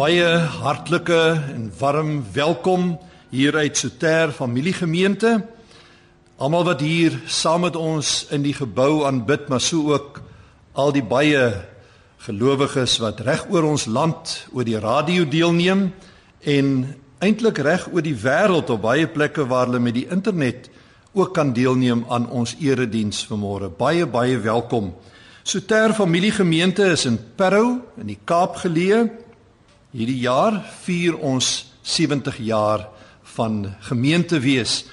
baie hartlike en warm welkom hier uit Soter familiegemeente. Almal wat hier saam met ons in die gebou aanbid, maar so ook al die baie gelowiges wat reg oor ons land oor die radio deelneem en eintlik reg oor die wêreld op baie plekke waar hulle met die internet ook kan deelneem aan ons erediens vanmôre. Baie baie welkom. Soter familiegemeente is in Parow in die Kaap geleë. Hierdie jaar vier ons 70 jaar van gemeente wees.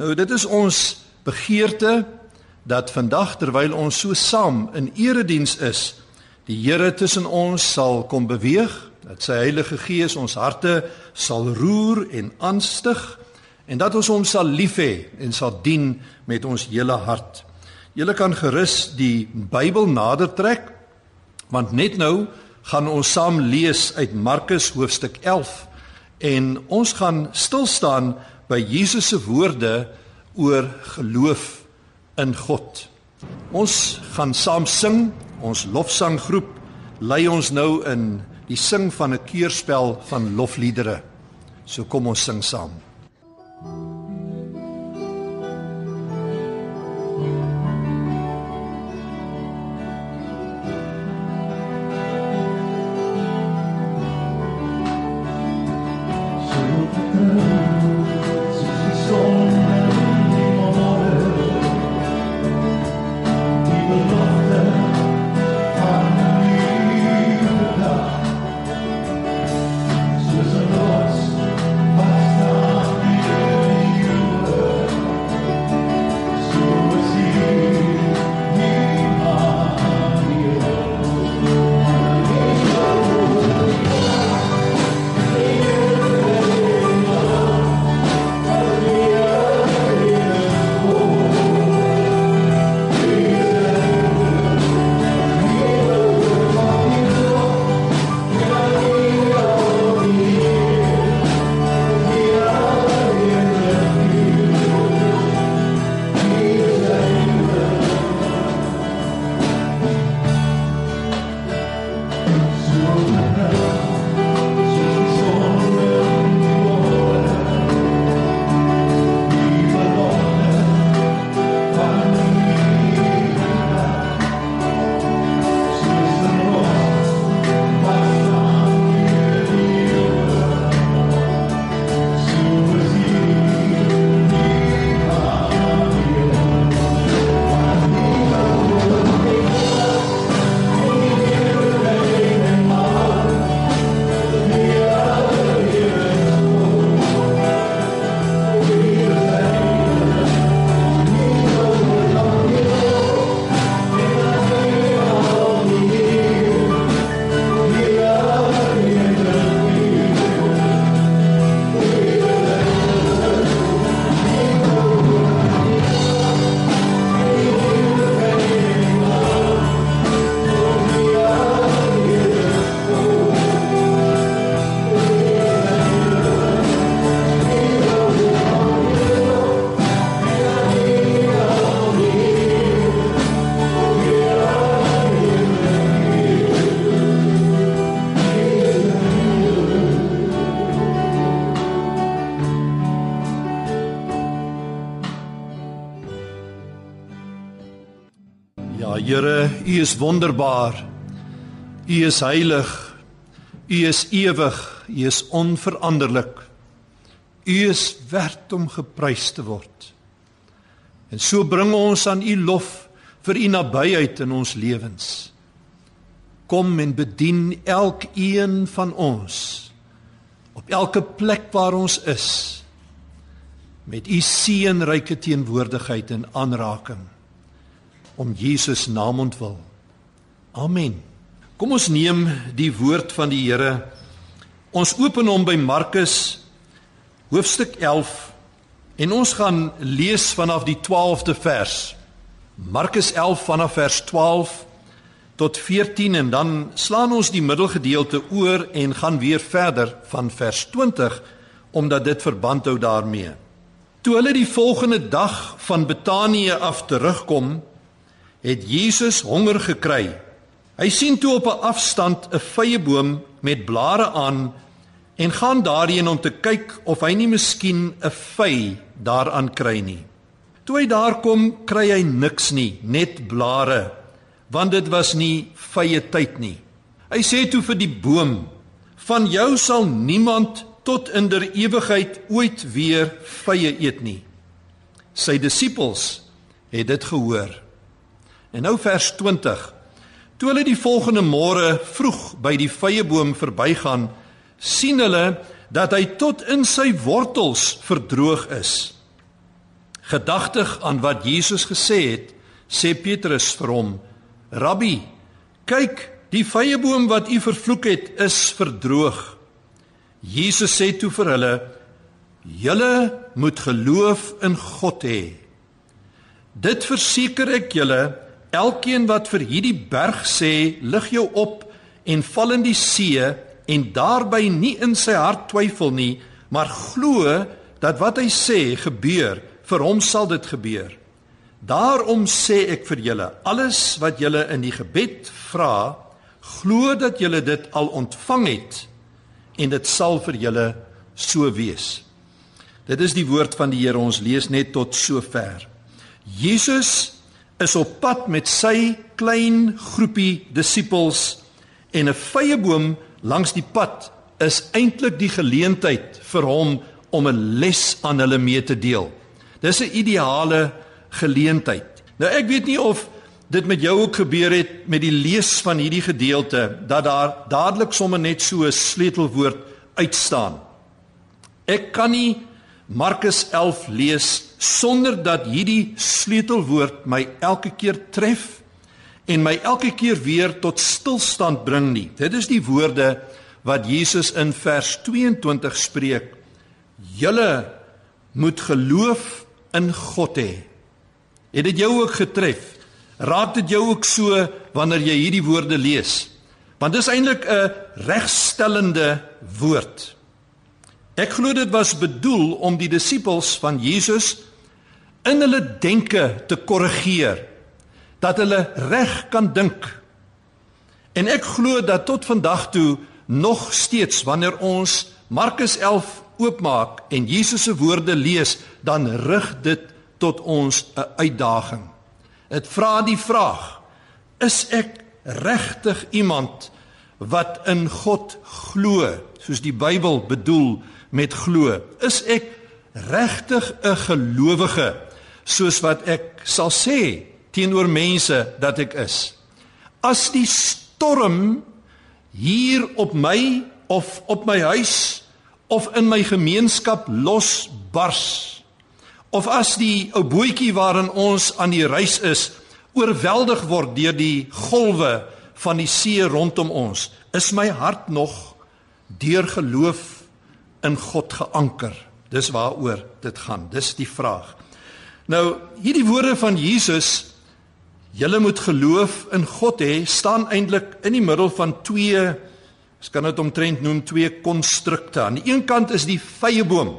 Nou dit is ons begeerte dat vandag terwyl ons so saam in erediens is, die Here tussen ons sal kom beweeg, dat sy Heilige Gees ons harte sal roer en aanstig en dat ons hom sal lief hê en sal dien met ons hele hart. Julle kan gerus die Bybel nader trek want net nou gaan ons saam lees uit Markus hoofstuk 11 en ons gaan stil staan by Jesus se woorde oor geloof in God. Ons gaan saam sing, ons lofsanggroep lei ons nou in die sing van 'n keurspel van lofliedere. So kom ons sing saam. U is wonderbaar. U is heilig. U is ewig. U is onveranderlik. U is werd om geprys te word. En so bring ons aan U lof vir U nabyheid in ons lewens. Kom en bedien elkeen van ons op elke plek waar ons is met U seënryke teenwoordigheid en aanraking om Jesus naam ontwil. Amen. Kom ons neem die woord van die Here. Ons open hom by Markus hoofstuk 11 en ons gaan lees vanaf die 12de vers. Markus 11 vanaf vers 12 tot 14 en dan slaan ons die middelgedeelte oor en gaan weer verder van vers 20 omdat dit verband hou daarmee. Toe hulle die volgende dag van Betanië af terugkom, het Jesus honger gekry. Hy sien toe op 'n afstand 'n vyeboom met blare aan en gaan daarheen om te kyk of hy nie miskien 'n vy daaraan kry nie. Toe hy daar kom, kry hy niks nie, net blare, want dit was nie vye tyd nie. Hy sê toe vir die boom: "Van jou sal niemand tot in der ewigheid ooit weer vye eet nie." Sy disippels het dit gehoor. En nou vers 20. Toe hulle die volgende môre vroeg by die vyeboom verbygaan, sien hulle dat hy tot in sy wortels verdroog is. Gedagtig aan wat Jesus gesê het, sê Petrus vir hom: "Rabbi, kyk, die vyeboom wat u vervloek het, is verdroog." Jesus sê toe vir hulle: "Julle moet geloof in God hê. Dit verseker ek julle, elkeen wat vir hierdie berg sê, lig jou op en val in die see en daarby nie in sy hart twyfel nie, maar glo dat wat hy sê gebeur, vir hom sal dit gebeur. Daarom sê ek vir julle, alles wat julle in die gebed vra, glo dat julle dit al ontvang het en dit sal vir julle so wees. Dit is die woord van die Here. Ons lees net tot sover. Jesus is op pad met sy klein groepie disippels en 'n vrye boom langs die pad is eintlik die geleentheid vir hom om 'n les aan hulle mee te deel. Dis 'n ideale geleentheid. Nou ek weet nie of dit met jou ook gebeur het met die lees van hierdie gedeelte dat daar dadelik sommer net so 'n sleutelwoord uitstaan. Ek kan nie Markus 11 lees sonder dat hierdie sleutelwoord my elke keer tref en my elke keer weer tot stilstand bring nie. Dit is die woorde wat Jesus in vers 22 spreek. Julle moet geloof in God hê. Het dit jou ook getref? Raak dit jou ook so wanneer jy hierdie woorde lees? Want dis eintlik 'n regstellende woord. Ek glo dit was bedoel om die disippels van Jesus in hulle denke te korrigeer dat hulle reg kan dink. En ek glo dat tot vandag toe nog steeds wanneer ons Markus oopmaak en Jesus se woorde lees, dan rig dit tot ons 'n uitdaging. Dit vra die vraag: Is ek regtig iemand wat in God glo, soos die Bybel bedoel met glo? Is ek regtig 'n gelowige soos wat ek sal sê teenoor mense dat ek is? As die storm hier op my of op my huis of in my gemeenskap losbars of as die ou bootjie waarin ons aan die reis is oorweldig word deur die golwe van die see rondom ons is my hart nog deur geloof in God geanker dis waaroor dit gaan dis die vraag nou hierdie woorde van Jesus julle moet geloof in God hê staan eintlik in die middel van twee Ons kan dit omtrent noem twee konstrukte. Aan die een kant is die vrye boom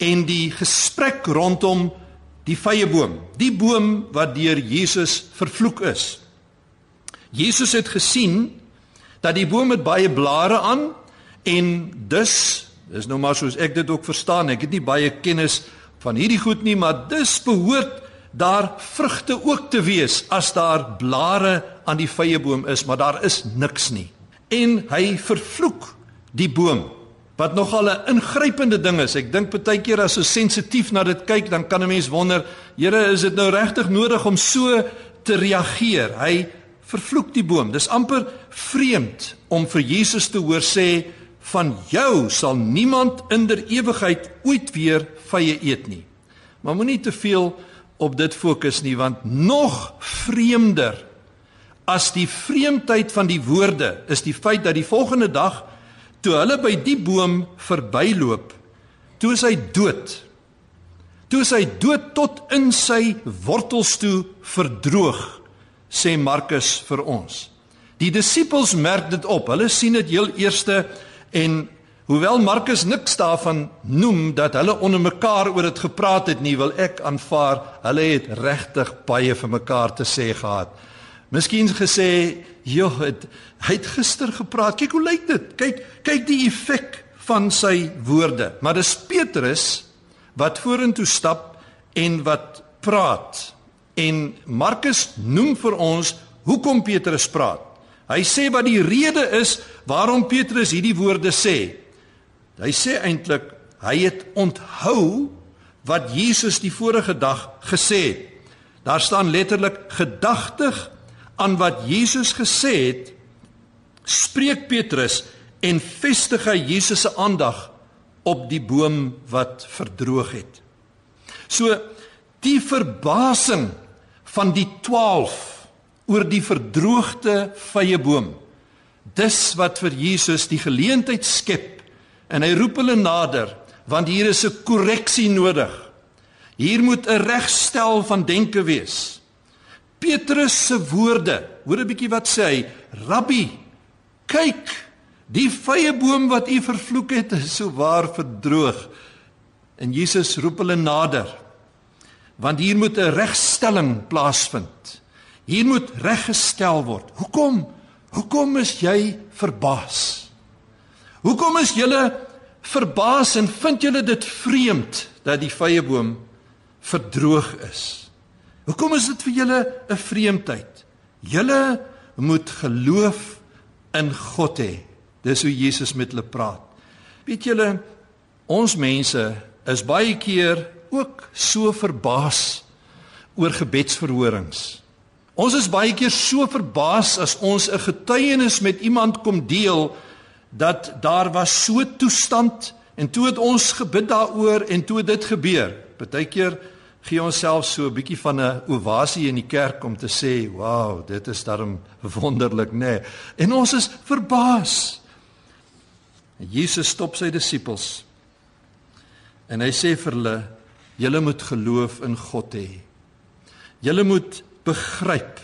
en die gesprek rondom die vrye boom, die boom wat deur Jesus vervloek is. Jesus het gesien dat die boom met baie blare aan en dus dis nou maar soos ek dit ook verstaan, ek het nie baie kennis van hierdie goed nie, maar dis behoort daar vrugte ook te wees as daar blare aan die vrye boom is, maar daar is niks nie en hy vervloek die boom wat nogal 'n ingrypende ding is. Ek dink baie keer as ons sensitief na dit kyk, dan kan 'n mens wonder, Here, is dit nou regtig nodig om so te reageer? Hy vervloek die boom. Dis amper vreemd om vir Jesus te hoor sê van jou sal niemand in der ewigheid ooit weer vye eet nie. Maar moenie te veel op dit fokus nie want nog vreemder as die vreemdheid van die woorde is die feit dat die volgende dag toe hulle by die boom verbyloop, toe is hy dood. Toe is hy dood tot in sy wortels toe verdroog, sê Markus vir ons. Die disippels merk dit op. Hulle sien dit heel eerste en hoewel Markus niks daarvan noem dat hulle onder mekaar oor dit gepraat het nie, wil ek aanvaar hulle het regtig baie vir mekaar te sê gehad Miskien gesê, "Joh, het, hy het gister gepraat. Kyk hoe lyk dit. Kyk, kyk die effek van sy woorde." Maar dis Petrus wat vorentoe stap en wat praat. En Markus noem vir ons hoekom Petrus praat. Hy sê wat die rede is waarom Petrus hierdie woorde sê. Hy sê eintlik hy het onthou wat Jesus die vorige dag gesê het. Daar staan letterlik gedagtig aan wat Jesus gesê het, spreek Petrus en vestig hy Jesus se aandag op die boom wat verdroog het. So die verbasing van die 12 oor die verdroogde vye boom. Dis wat vir Jesus die geleentheid skep en hy roep hulle nader want hier is 'n korreksie nodig. Hier moet 'n regstel van denke wees. Petrus se woorde. Hoor 'n bietjie wat sê hy? Rabbi, kyk, die vrye boom wat u vervloek het, is so waar verdroog. En Jesus roep hulle nader. Want hier moet 'n regstelling plaasvind. Hier moet reggestel word. Hoekom? Hoekom is jy verbaas? Hoekom is julle verbaas en vind julle dit vreemd dat die vrye boom verdroog is? Hoekom is dit vir julle 'n vreemdheid? Julle moet geloof in God hê. Dis hoe Jesus met hulle praat. Weet julle, ons mense is baie keer ook so verbaas oor gebedsverhorings. Ons is baie keer so verbaas as ons 'n getuienis met iemand kom deel dat daar was so toestand en toe het ons gebid daaroor en toe dit gebeur. Partykeer gee ons self so 'n bietjie van 'n ovasie in die kerk om te sê, "Wow, dit is darm wonderlik, nê." Nee. En ons is verbaas. En Jesus stop sy disippels. En hy sê vir hulle, "Julle moet geloof in God hê. Julle moet begryp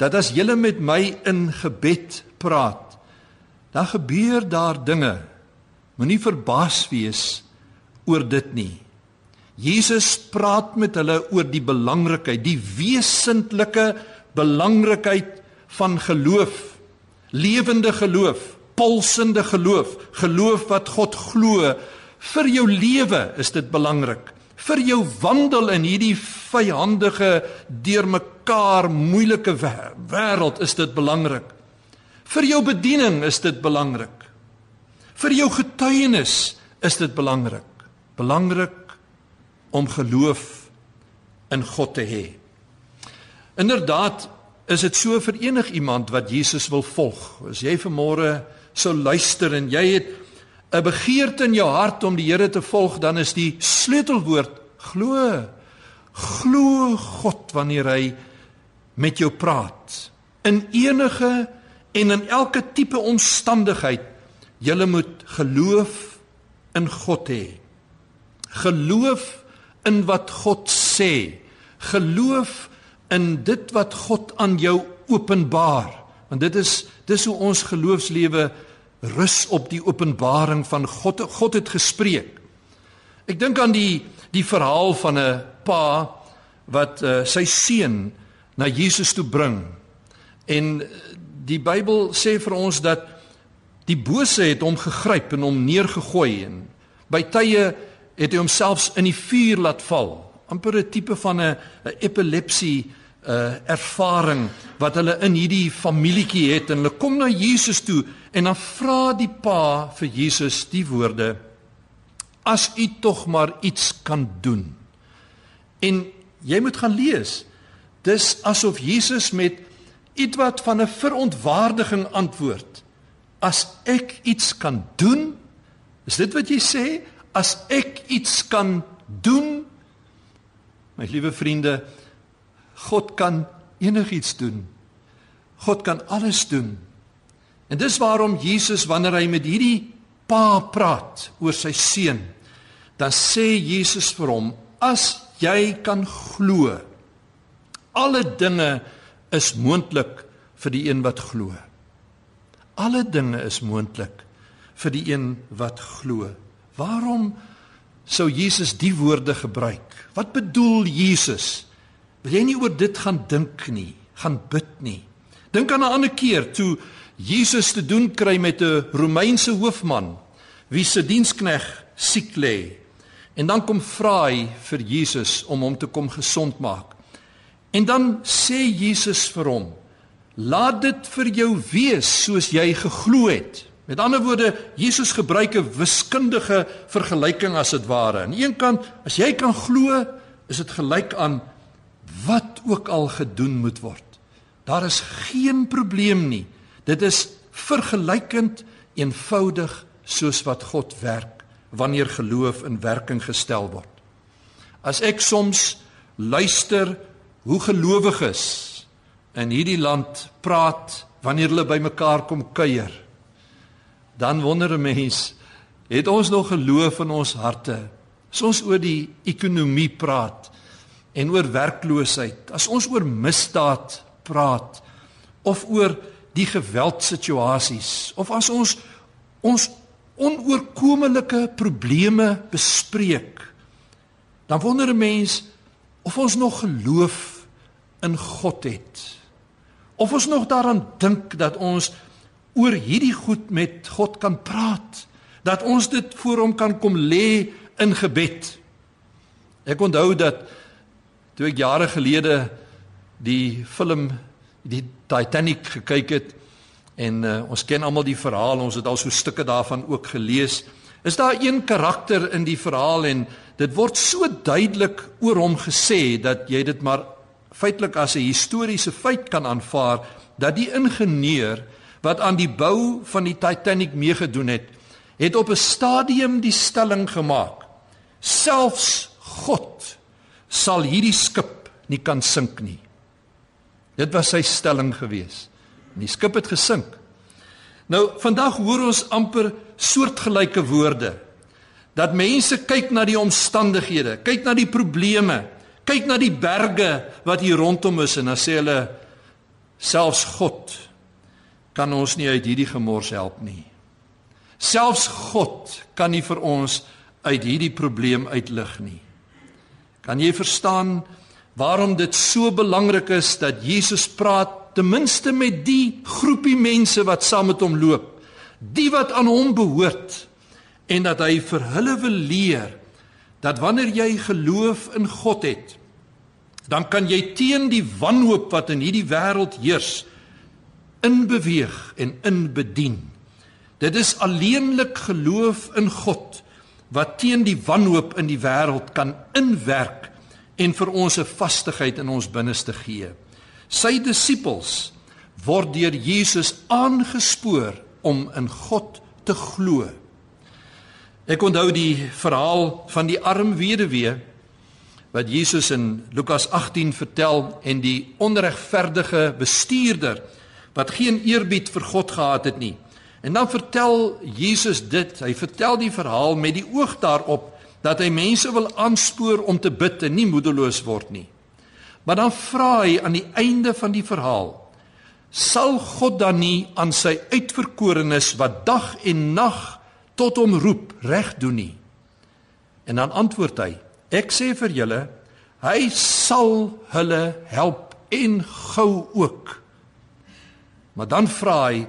dat as julle met my in gebed praat, dan gebeur daar dinge. Moenie verbaas wees oor dit nie." Jesus praat met hulle oor die belangrikheid, die wesentlike belangrikheid van geloof. Lewende geloof, pulsende geloof, geloof wat God glo. Vir jou lewe is dit belangrik. Vir jou wandel in hierdie vyhandige, deurmekaar moeilike wêreld is dit belangrik. Vir jou bediening is dit belangrik. Vir jou getuienis is dit belangrik. Belangrik om geloof in God te hê. Inderdaad is dit so vir enig iemand wat Jesus wil volg. As jy vanmôre sou luister en jy het 'n begeerte in jou hart om die Here te volg, dan is die sleutelwoord glo. Glo God wanneer hy met jou praat. In enige en in elke tipe omstandigheid, jy moet geloof in God hê. Geloof in wat God sê. Geloof in dit wat God aan jou openbaar. Want dit is dis hoe ons geloofslewe rus op die openbaring van God. God het gespreek. Ek dink aan die die verhaal van 'n pa wat uh, sy seun na Jesus toe bring. En die Bybel sê vir ons dat die bose het hom gegryp en hom neergegooi en by tye het hy homself in die vuur laat val. amper 'n tipe van 'n epilepsie uh, ervaring wat hulle in hierdie familietjie het en hulle kom na Jesus toe en dan vra die pa vir Jesus die woorde as u tog maar iets kan doen. En jy moet gaan lees. Dis asof Jesus met ietwat van 'n verontwaardiging antwoord. As ek iets kan doen, is dit wat jy sê? as ek iets kan doen my liewe vriende God kan enigiets doen God kan alles doen en dis waarom Jesus wanneer hy met hierdie pa praat oor sy seun dan sê Jesus vir hom as jy kan glo alle dinge is moontlik vir die een wat glo alle dinge is moontlik vir die een wat glo Waarom sou Jesus die woorde gebruik? Wat bedoel Jesus? Wil jy nie oor dit gaan dink nie? gaan bid nie. Dink aan 'n ander keer toe Jesus te doen kry met 'n Romeinse hoofman wie se dienskneg siek lê. En dan kom vra hy vir Jesus om hom te kom gesond maak. En dan sê Jesus vir hom: "Laat dit vir jou wees soos jy geglo het." Met ander woorde, Jesus gebruik 'n wiskundige vergelyking as dit ware. Aan die een kant, as jy kan glo, is dit gelyk aan wat ook al gedoen moet word. Daar is geen probleem nie. Dit is vergelykend eenvoudig soos wat God werk wanneer geloof in werking gestel word. As ek soms luister hoe gelowiges in hierdie land praat wanneer hulle bymekaar kom kuier dan wonder 'n mens, het ons nog geloof in ons harte? As ons oor die ekonomie praat en oor werkloosheid, as ons oor misdaad praat of oor die geweldsituasies of as ons ons onoorkomelike probleme bespreek, dan wonder 'n mens of ons nog geloof in God het. Of ons nog daaraan dink dat ons oor hierdie goed met God kan praat, dat ons dit voor hom kan kom lê in gebed. Ek onthou dat toe ek jare gelede die film die Titanic gekyk het en uh, ons ken almal die verhaal, ons het al so stukke daarvan ook gelees. Is daar een karakter in die verhaal en dit word so duidelik oor hom gesê dat jy dit maar feitelik as 'n historiese feit kan aanvaar dat die ingenieur wat aan die bou van die Titanic meegedoen het, het op 'n stadium die stelling gemaak: selfs God sal hierdie skip nie kan sink nie. Dit was sy stelling gewees. En die skip het gesink. Nou vandag hoor ons amper soortgelyke woorde dat mense kyk na die omstandighede, kyk na die probleme, kyk na die berge wat hier rondom is en dan sê hulle selfs God kan ons nie uit hierdie gemors help nie. Selfs God kan nie vir ons uit hierdie probleem uitlig nie. Kan jy verstaan waarom dit so belangrik is dat Jesus praat ten minste met die groepie mense wat saam met hom loop, die wat aan hom behoort en dat hy vir hulle wil leer dat wanneer jy geloof in God het, dan kan jy teen die wanhoop wat in hierdie wêreld heers inbeweeg en inbedien. Dit is alleenlik geloof in God wat teen die wanhoop in die wêreld kan inwerk en vir ons 'n vastigheid in ons binneste gee. Sy disippels word deur Jesus aangespoor om in God te glo. Ek onthou die verhaal van die arm weduwee wat Jesus in Lukas 18 vertel en die onregverdige bestuurder wat geen eerbied vir God gehad het nie. En dan vertel Jesus dit. Hy vertel die verhaal met die oog daarop dat hy mense wil aanspoor om te bid en nie moedeloos word nie. Maar dan vra hy aan die einde van die verhaal: Sal God dan nie aan sy uitverkorenes wat dag en nag tot hom roep reg doen nie? En dan antwoord hy: Ek sê vir julle, hy sal hulle help en gou ook. Maar dan vra hy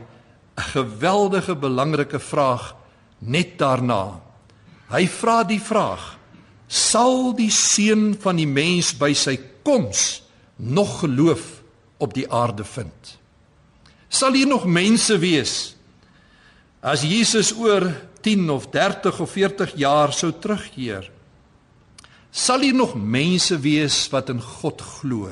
'n geweldige belangrike vraag net daarna. Hy vra die vraag: Sal die seun van die mens by sy koms nog geloof op die aarde vind? Sal hier nog mense wees as Jesus oor 10 of 30 of 40 jaar sou terugkeer? Sal hier nog mense wees wat in God glo?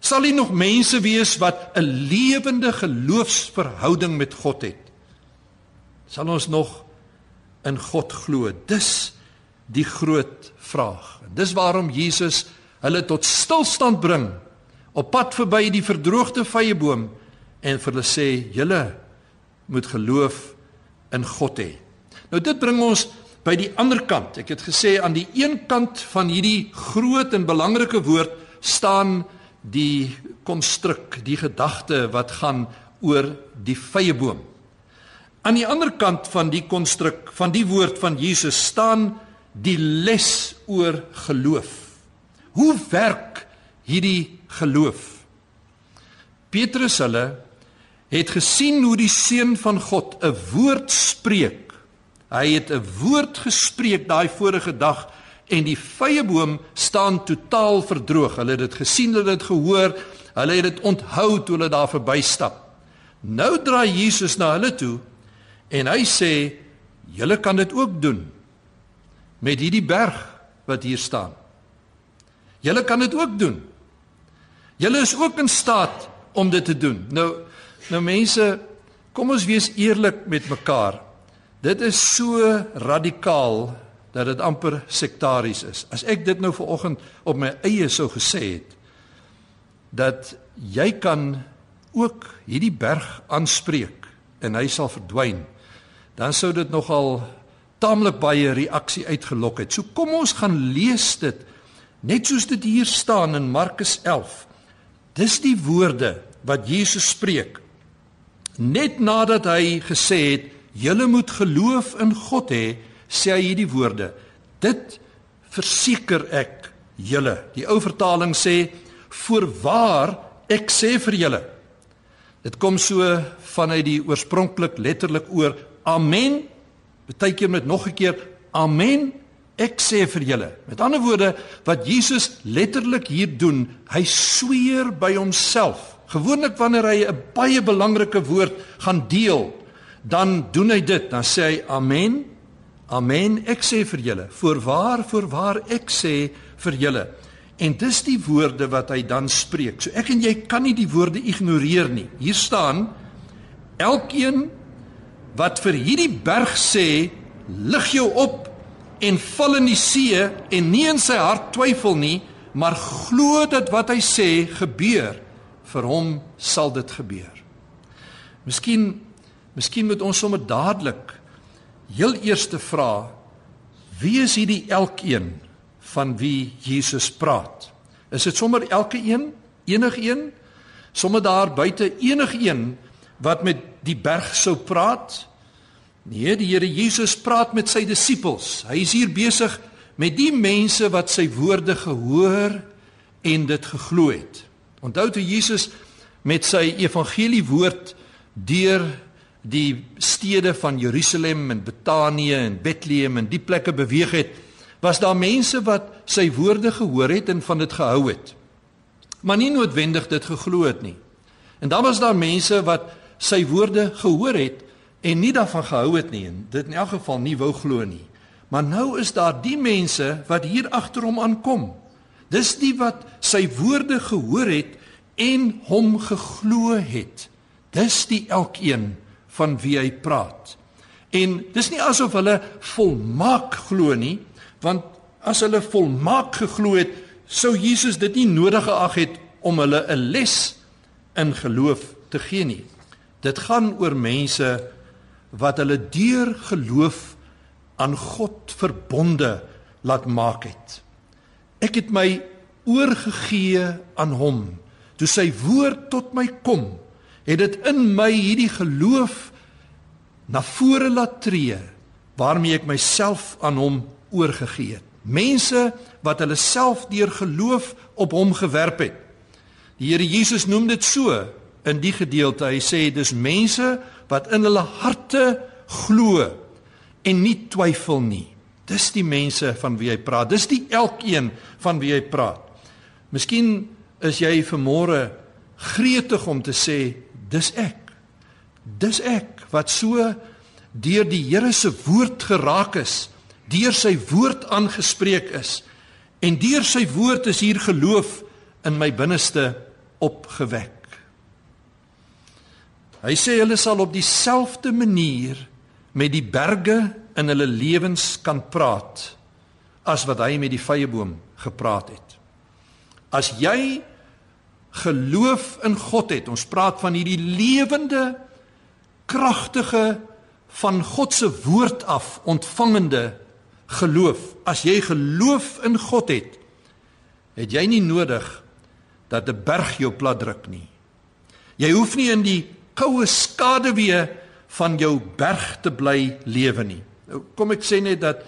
Sal hier nog mense wees wat 'n lewende geloofsverhouding met God het? Sal ons nog in God glo? Dis die groot vraag. Dis waarom Jesus hulle tot stilstand bring op pad verby die verdroogde vyeboom en vir hulle sê: "Julle moet geloof in God hê." Nou dit bring ons by die ander kant. Ek het gesê aan die een kant van hierdie groot en belangrike woord staan die konstruk, die gedagte wat gaan oor die vrye boom. Aan die ander kant van die konstruk van die woord van Jesus staan die les oor geloof. Hoe werk hierdie geloof? Petrus hulle het gesien hoe die seun van God 'n woord spreek. Hy het 'n woord gespreek daai vorige dag en die vrye boom staan totaal verdroog. Hulle het dit gesien, hulle het dit gehoor, hulle het dit onthou toe hulle daar verbystap. Nou draai Jesus na hulle toe en hy sê: "Julle kan dit ook doen met hierdie berg wat hier staan. Julle kan dit ook doen. Julle is ook in staat om dit te doen." Nou Nou mense, kom ons wees eerlik met mekaar. Dit is so radikaal dat dit amper sektaries is. As ek dit nou vanoggend op my eie sou gesê het dat jy kan ook hierdie berg aanspreek en hy sal verdwyn, dan sou dit nogal taamlik baie reaksie uitgelok het. So kom ons gaan lees dit net soos dit hier staan in Markus 11. Dis die woorde wat Jesus spreek Net nadat hy gesê het, "Julle moet geloof in God hê," sê hy hierdie woorde: "Dit verseker ek julle." Die ou vertaling sê: "Voorwaar ek sê vir julle." Dit kom so vanuit die oorspronklik letterlik oor amen. Partykeer met nog 'n keer amen. Ek sê vir julle. Met ander woorde, wat Jesus letterlik hier doen, hy sweer by homself Gewoonlik wanneer hy 'n baie belangrike woord gaan deel, dan doen hy dit, dan sê hy amen. Amen. Ek sê vir julle, voorwaar, voorwaar ek sê vir julle. En dis die woorde wat hy dan spreek. So ek en jy kan nie die woorde ignoreer nie. Hier staan elkeen wat vir hierdie berg sê, lig jou op en val in die see en nie in sy hart twyfel nie, maar glo dat wat hy sê gebeur vir hom sal dit gebeur. Miskien miskien moet ons sommer dadelik heel eerste vra wie is hierdie elkeen van wie Jesus praat? Is dit sommer elke een, enigeen, sommer daar buite enigeen wat met die berg sou praat? Nee, die Here Jesus praat met sy disippels. Hy is hier besig met die mense wat sy woorde gehoor en dit geglo het. Onthou toe Jesus met sy evangelie woord deur die stede van Jerusalem en Betanië en Bethlehem en die plekke beweeg het, was daar mense wat sy woorde gehoor het en van dit gehou het. Maar nie noodwendig dit geglo het nie. En dan was daar mense wat sy woorde gehoor het en nie daarvan gehou het nie en dit in elk geval nie wou glo nie. Maar nou is daar die mense wat hier agter hom aankom. Dis die wat sy woorde gehoor het en hom geglo het. Dis die elkeen van wie hy praat. En dis nie asof hulle volmaak glo nie, want as hulle volmaak geglo het, sou Jesus dit nie nodig geag het om hulle 'n les in geloof te gee nie. Dit gaan oor mense wat hulle deur geloof aan God verbonde laat maak het. Ek het my oorgegee aan hom. Toe sy woord tot my kom, het dit in my hierdie geloof na vore laat tree waarmee ek myself aan hom oorgegee het. Mense wat hulle self deur geloof op hom gewerp het. Die Here Jesus noem dit so in die gedeelte. Hy sê dis mense wat in hulle harte glo en nie twyfel nie. Dis die mense van wie hy praat. Dis die elkeen van wie hy praat. Miskien is jy vanmôre gretig om te sê dis ek. Dis ek wat so deur die Here se woord geraak is, deur sy woord aangespreek is en deur sy woord is hier geloof in my binneste opgewek. Hy sê hulle sal op dieselfde manier met die berge in hulle lewens kan praat as wat hy met die vrye boom gepraat het. As jy geloof in God het, ons praat van hierdie lewende kragtige van God se woord af ontvangende geloof. As jy geloof in God het, het jy nie nodig dat 'n berg jou plat druk nie. Jy hoef nie in die koue skaduwee van jou berg te bly lewe nie. Nou, kom ek sê net dat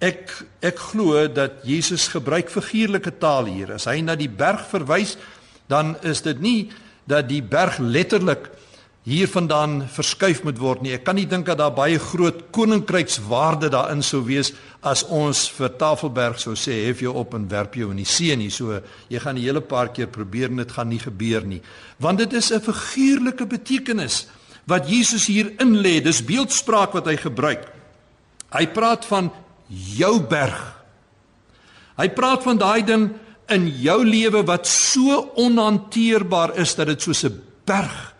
ek ek glo dat Jesus gebruik figuurlike taal hier. As hy na die berg verwys, dan is dit nie dat die berg letterlik hiervandaan verskuif moet word nie. Ek kan nie dink dat daar baie groot koninkrykswaarde daarin sou wees as ons vir Tafelberg sou sê hef jou op en werp jou in die see nie. So jy gaan 'n hele paar keer probeer en dit gaan nie gebeur nie. Want dit is 'n figuurlike betekenis wat Jesus hier in lê. Dis beeldspraak wat hy gebruik. Hy praat van jou berg. Hy praat van daai ding in jou lewe wat so onhanteerbaar is dat dit soos 'n berg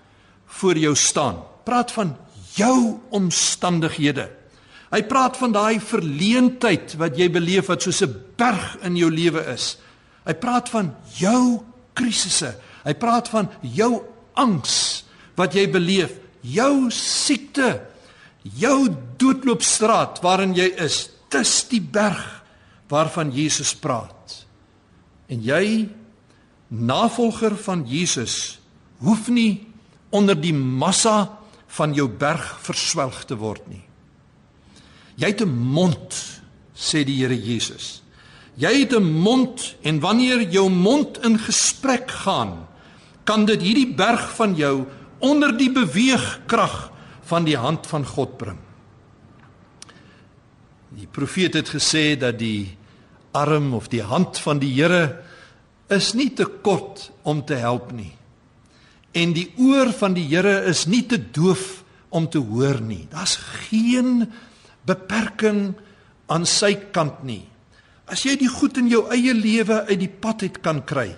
voor jou staan. Praat van jou omstandighede. Hy praat van daai verleentheid wat jy beleef wat soos 'n berg in jou lewe is. Hy praat van jou krisisse. Hy praat van jou angs wat jy beleef, jou siekte, jou doodloopstraat waarin jy is. Dis die berg waarvan Jesus praat. En jy navolger van Jesus hoef nie onder die massa van jou berg verswelg te word nie. Jy het 'n mond, sê die Here Jesus. Jy het 'n mond en wanneer jou mond in gesprek gaan, kan dit hierdie berg van jou onder die beweegkrag van die hand van God bring. Die profeet het gesê dat die arm of die hand van die Here is nie te kort om te help nie en die oor van die Here is nie te doof om te hoor nie. Daar's geen beperking aan sy kant nie. As jy die goed in jou eie lewe uit die pad uit kan kry.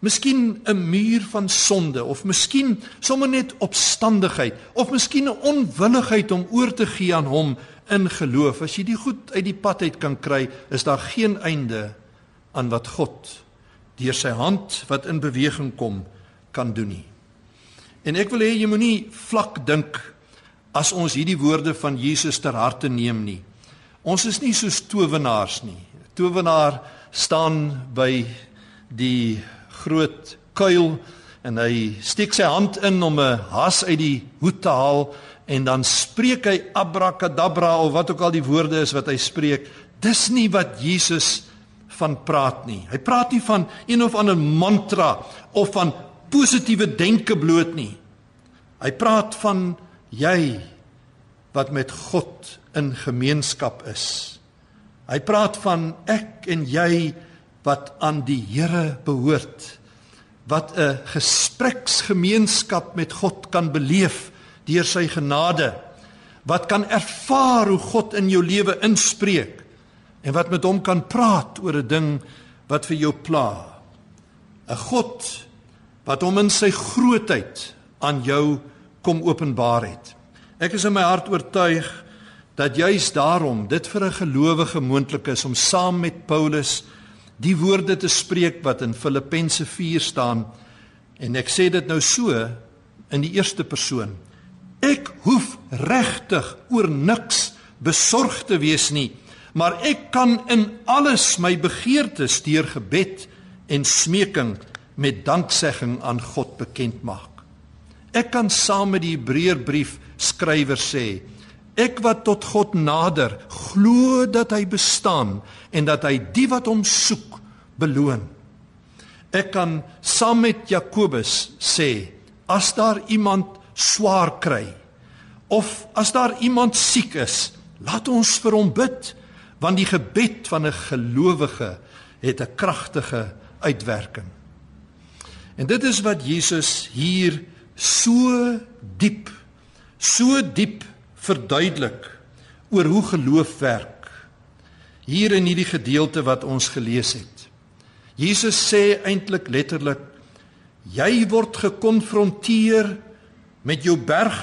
Miskien 'n muur van sonde of miskien sommer net opstandigheid of miskien 'n onwilligheid om oor te gee aan hom in geloof. As jy die goed uit die pad uit kan kry, is daar geen einde aan wat God deur sy hand wat in beweging kom kan doen nie. En ek wil hê jy moenie vlak dink as ons hierdie woorde van Jesus ter harte neem nie. Ons is nie soos towenaars nie. Towenaar staan by die groot kuil en hy steek sy hand in om 'n has uit die hoed te haal en dan spreek hy abrakadabra of wat ook al die woorde is wat hy spreek. Dis nie wat Jesus van praat nie. Hy praat nie van een of ander mantra of van positiewe denke bloot nie. Hy praat van jy wat met God in gemeenskap is. Hy praat van ek en jy wat aan die Here behoort. Wat 'n gespreksgemeenskap met God kan beleef deur sy genade. Wat kan ervaar hoe God in jou lewe inspreek en wat met hom kan praat oor 'n ding wat vir jou pla. 'n God wat hom in sy grootheid aan jou kom openbaar het. Ek is in my hart oortuig dat juis daarom dit vir 'n gelowige moontlik is om saam met Paulus die woorde te spreek wat in Filippense 4 staan en ek sê dit nou so in die eerste persoon. Ek hoef regtig oor niks besorg te wees nie, maar ek kan in alles my begeertes deur gebed en smeking met danksegging aan God bekend maak. Ek kan saam met die Hebreërbrief skrywer sê, ek wat tot God nader, glo dat hy bestaan en dat hy die wat hom soek beloon. Ek kan saam met Jakobus sê, as daar iemand swaar kry of as daar iemand siek is, laat ons vir hom bid, want die gebed van 'n gelowige het 'n kragtige uitwerking. En dit is wat Jesus hier so diep so diep verduidelik oor hoe geloof werk. Hier in hierdie gedeelte wat ons gelees het. Jesus sê eintlik letterlik jy word gekonfronteer met jou berg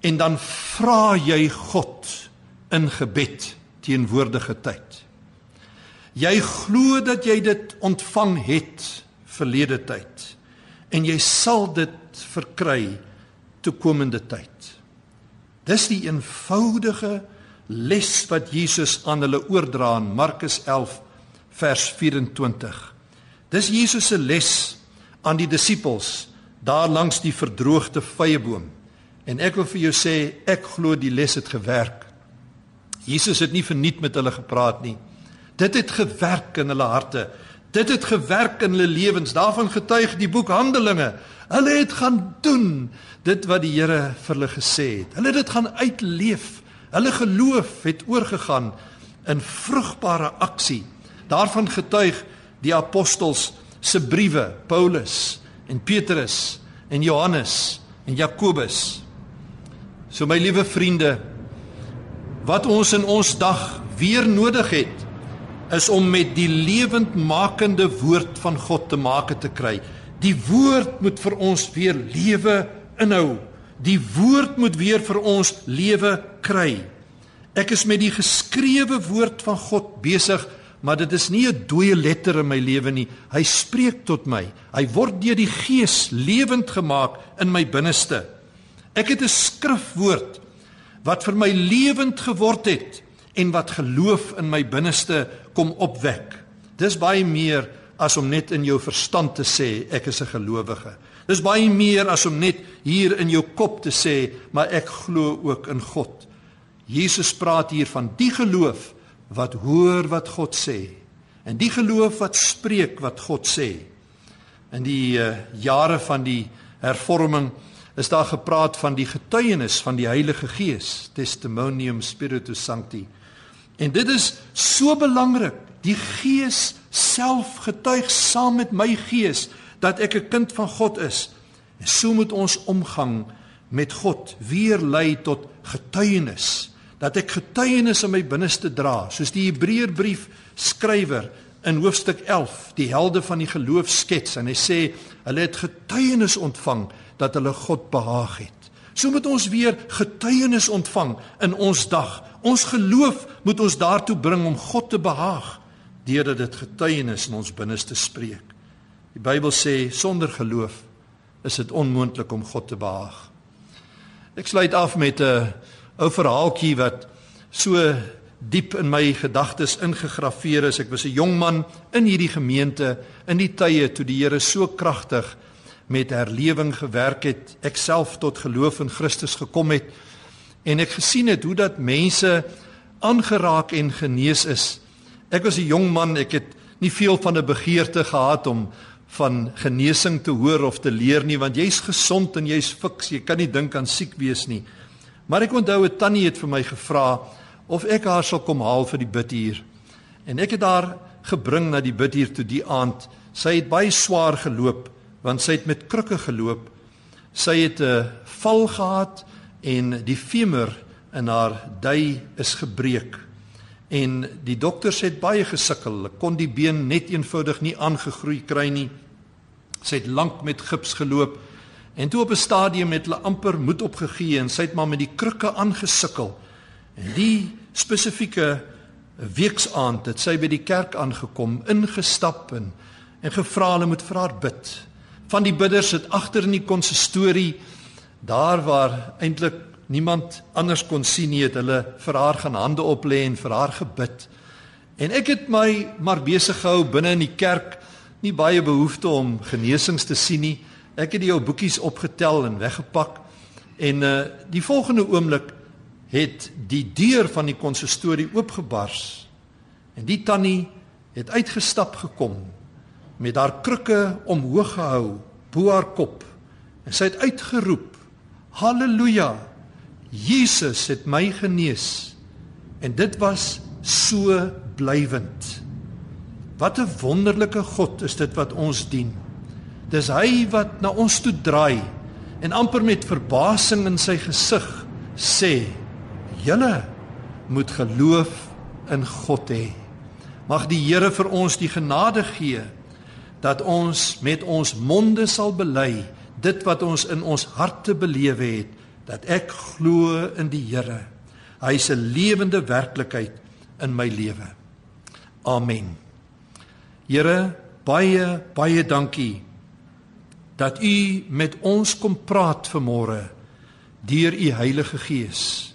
en dan vra jy God in gebed teenwoordige tyd. Jy glo dat jy dit ontvang het verlede tyd en jy sal dit verkry toekomende tyd. Dis die eenvoudige les wat Jesus aan hulle oordra in Markus 11 vers 24. Dis Jesus se les aan die disippels daar langs die verdroogde vyeboom. En ek wil vir jou sê, ek glo die les het gewerk. Jesus het nie verniet met hulle gepraat nie. Dit het gewerk in hulle harte. Dit het gewerk in hulle lewens. Daarvan getuig die boek Handelinge Hulle het gaan doen dit wat die Here vir hulle gesê het. Hulle het dit gaan uitleef. Hulle geloof het oorgegaan in vrugbare aksie. Daarvan getuig die apostels se briewe, Paulus en Petrus en Johannes en Jakobus. So my liewe vriende, wat ons in ons dag weer nodig het, is om met die lewendmakende woord van God te make te kry. Die woord moet vir ons weer lewe inhou. Die woord moet weer vir ons lewe kry. Ek is met die geskrewe woord van God besig, maar dit is nie 'n dooie letter in my lewe nie. Hy spreek tot my. Hy word deur die Gees lewend gemaak in my binneste. Ek het 'n skrifwoord wat vir my lewend geword het en wat geloof in my binneste kom opwek. Dis baie meer as om net in jou verstand te sê ek is 'n gelowige. Dis baie meer as om net hier in jou kop te sê maar ek glo ook in God. Jesus praat hier van die geloof wat hoor wat God sê en die geloof wat spreek wat God sê. In die uh, jare van die hervorming is daar gepraat van die getuienis van die Heilige Gees, testimonium spiritus sancti. En dit is so belangrik. Die Gees self getuig saam met my gees dat ek 'n kind van God is. En so moet ons omgang met God weer lei tot getuienis. Dat ek getuienis in my binneste dra, soos die Hebreërbrief skrywer in hoofstuk 11 die helde van die geloof skets en hy sê hulle het getuienis ontvang dat hulle God behaag het. So moet ons weer getuienis ontvang in ons dag. Ons geloof moet ons daartoe bring om God te behaag deurdat dit getuienis in ons binneste spreek. Die Bybel sê sonder geloof is dit onmoontlik om God te behaag. Ek sluit af met 'n ou verhaaltjie wat so diep in my gedagtes ingegraveer is. Ek was 'n jong man in hierdie gemeente in die tye toe die Here so kragtig met herlewing gewerk het, ek self tot geloof in Christus gekom het en ek gesien het hoe dat mense aangeraak en genees is. Ek was 'n jong man, ek het nie veel van 'n begeerte gehad om van genesing te hoor of te leer nie want jy's gesond en jy's fiks, jy kan nie dink aan siek wees nie. Maar ek onthou 'n tannie het vir my gevra of ek haar sal kom haal vir die bidhuur. En ek het haar gebring na die bidhuur toe die aand. Sy het baie swaar geloop want sy het met krukke geloop. Sy het 'n val gehad en die femur in haar dui is gebreek. En die dokters het baie gesukkel. Hulle kon die been net eenvoudig nie aangegroei kry nie. Sy het lank met gips geloop en toe op 'n stadium het hulle amper moed opgegee en sy het maar met die krukke aangesukkel. En die spesifieke weeksaand het sy by die kerk aangekom, ingestap en en gevra hulle moet vir haar bid van die bidders sit agter in die konsistorie daar waar eintlik niemand anders kon sien nie het hulle vir haar gaan hande op lê en vir haar gebid. En ek het my maar besig gehou binne in die kerk, nie baie behoefte om genesings te sien nie. Ek het die ou boekies opgetel en weggepak. En uh die volgende oomblik het die deur van die konsistorie oopgebars. En die tannie het uitgestap gekom met haar krukke omhoog gehou bo haar kop en sy het uitgeroep haleluja Jesus het my genees en dit was so blywend wat 'n wonderlike God is dit wat ons dien dis hy wat na ons toe draai en amper met verbasing in sy gesig sê julle moet geloof in God hê mag die Here vir ons die genade gee dat ons met ons monde sal bely dit wat ons in ons harte belewe het dat ek glo in die Here. Hy is 'n lewende werklikheid in my lewe. Amen. Here, baie baie dankie dat u met ons kom praat vanmôre deur u Heilige Gees.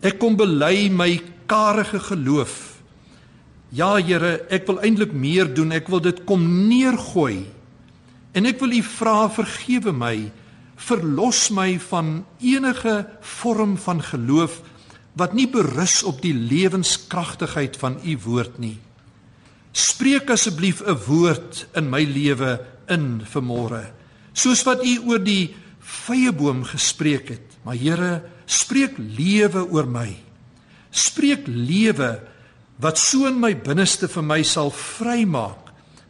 Ek kom bely my karige geloof Ja Here, ek wil eintlik meer doen. Ek wil dit kom neergooi. En ek wil U vra vergewe my. Verlos my van enige vorm van geloof wat nie berus op die lewenskragtigheid van U woord nie. Spreek asseblief 'n woord in my lewe in vanmôre Soos wat U oor die vyeboom gespreek het, maar Here, spreek lewe oor my. Spreek lewe wat so in my binneste vir my sal vrymaak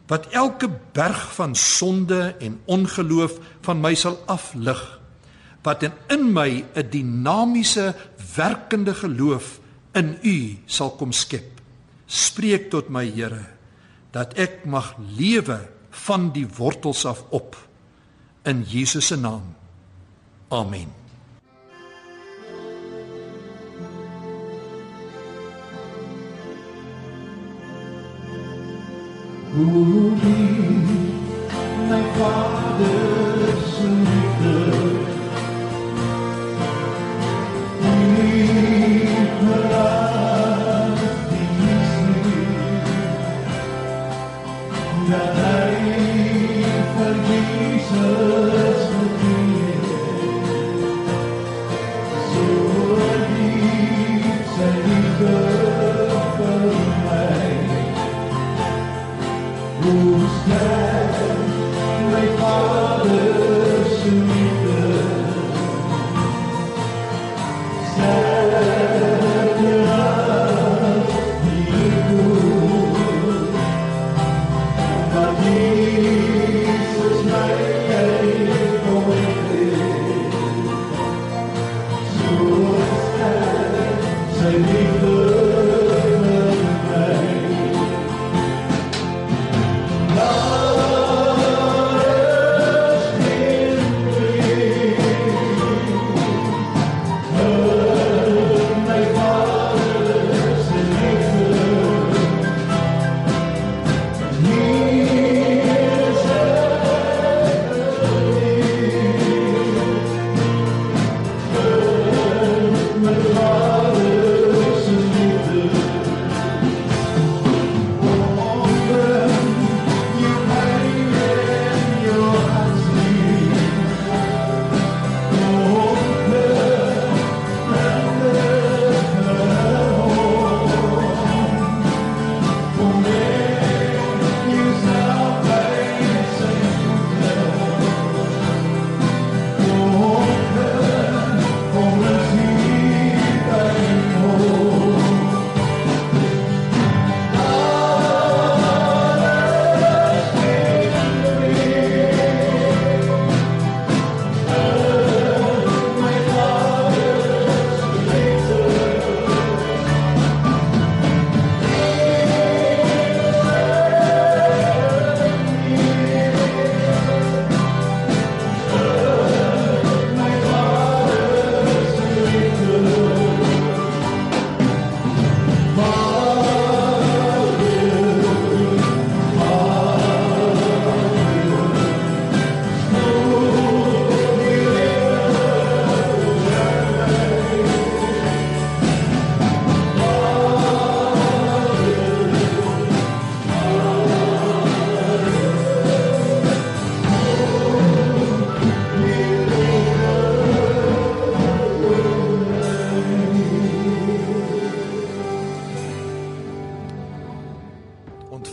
wat elke berg van sonde en ongeloof van my sal aflig wat in my 'n dinamiese werkende geloof in U sal kom skep. Spreek tot my Here dat ek mag lewe van die wortels af op in Jesus se naam. Amen. Holy, my Father's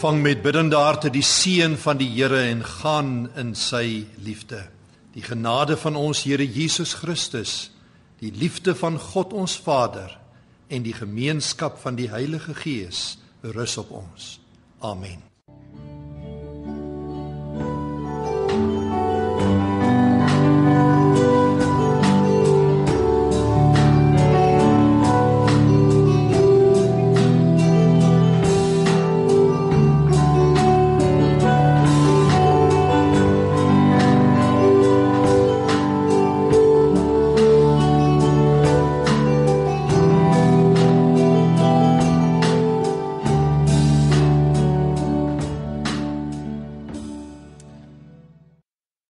Ontvang met biddende harte die seën van die Here en gaan in sy liefde. Die genade van ons Here Jesus Christus, die liefde van God ons Vader en die gemeenskap van die Heilige Gees rus op ons. Amen.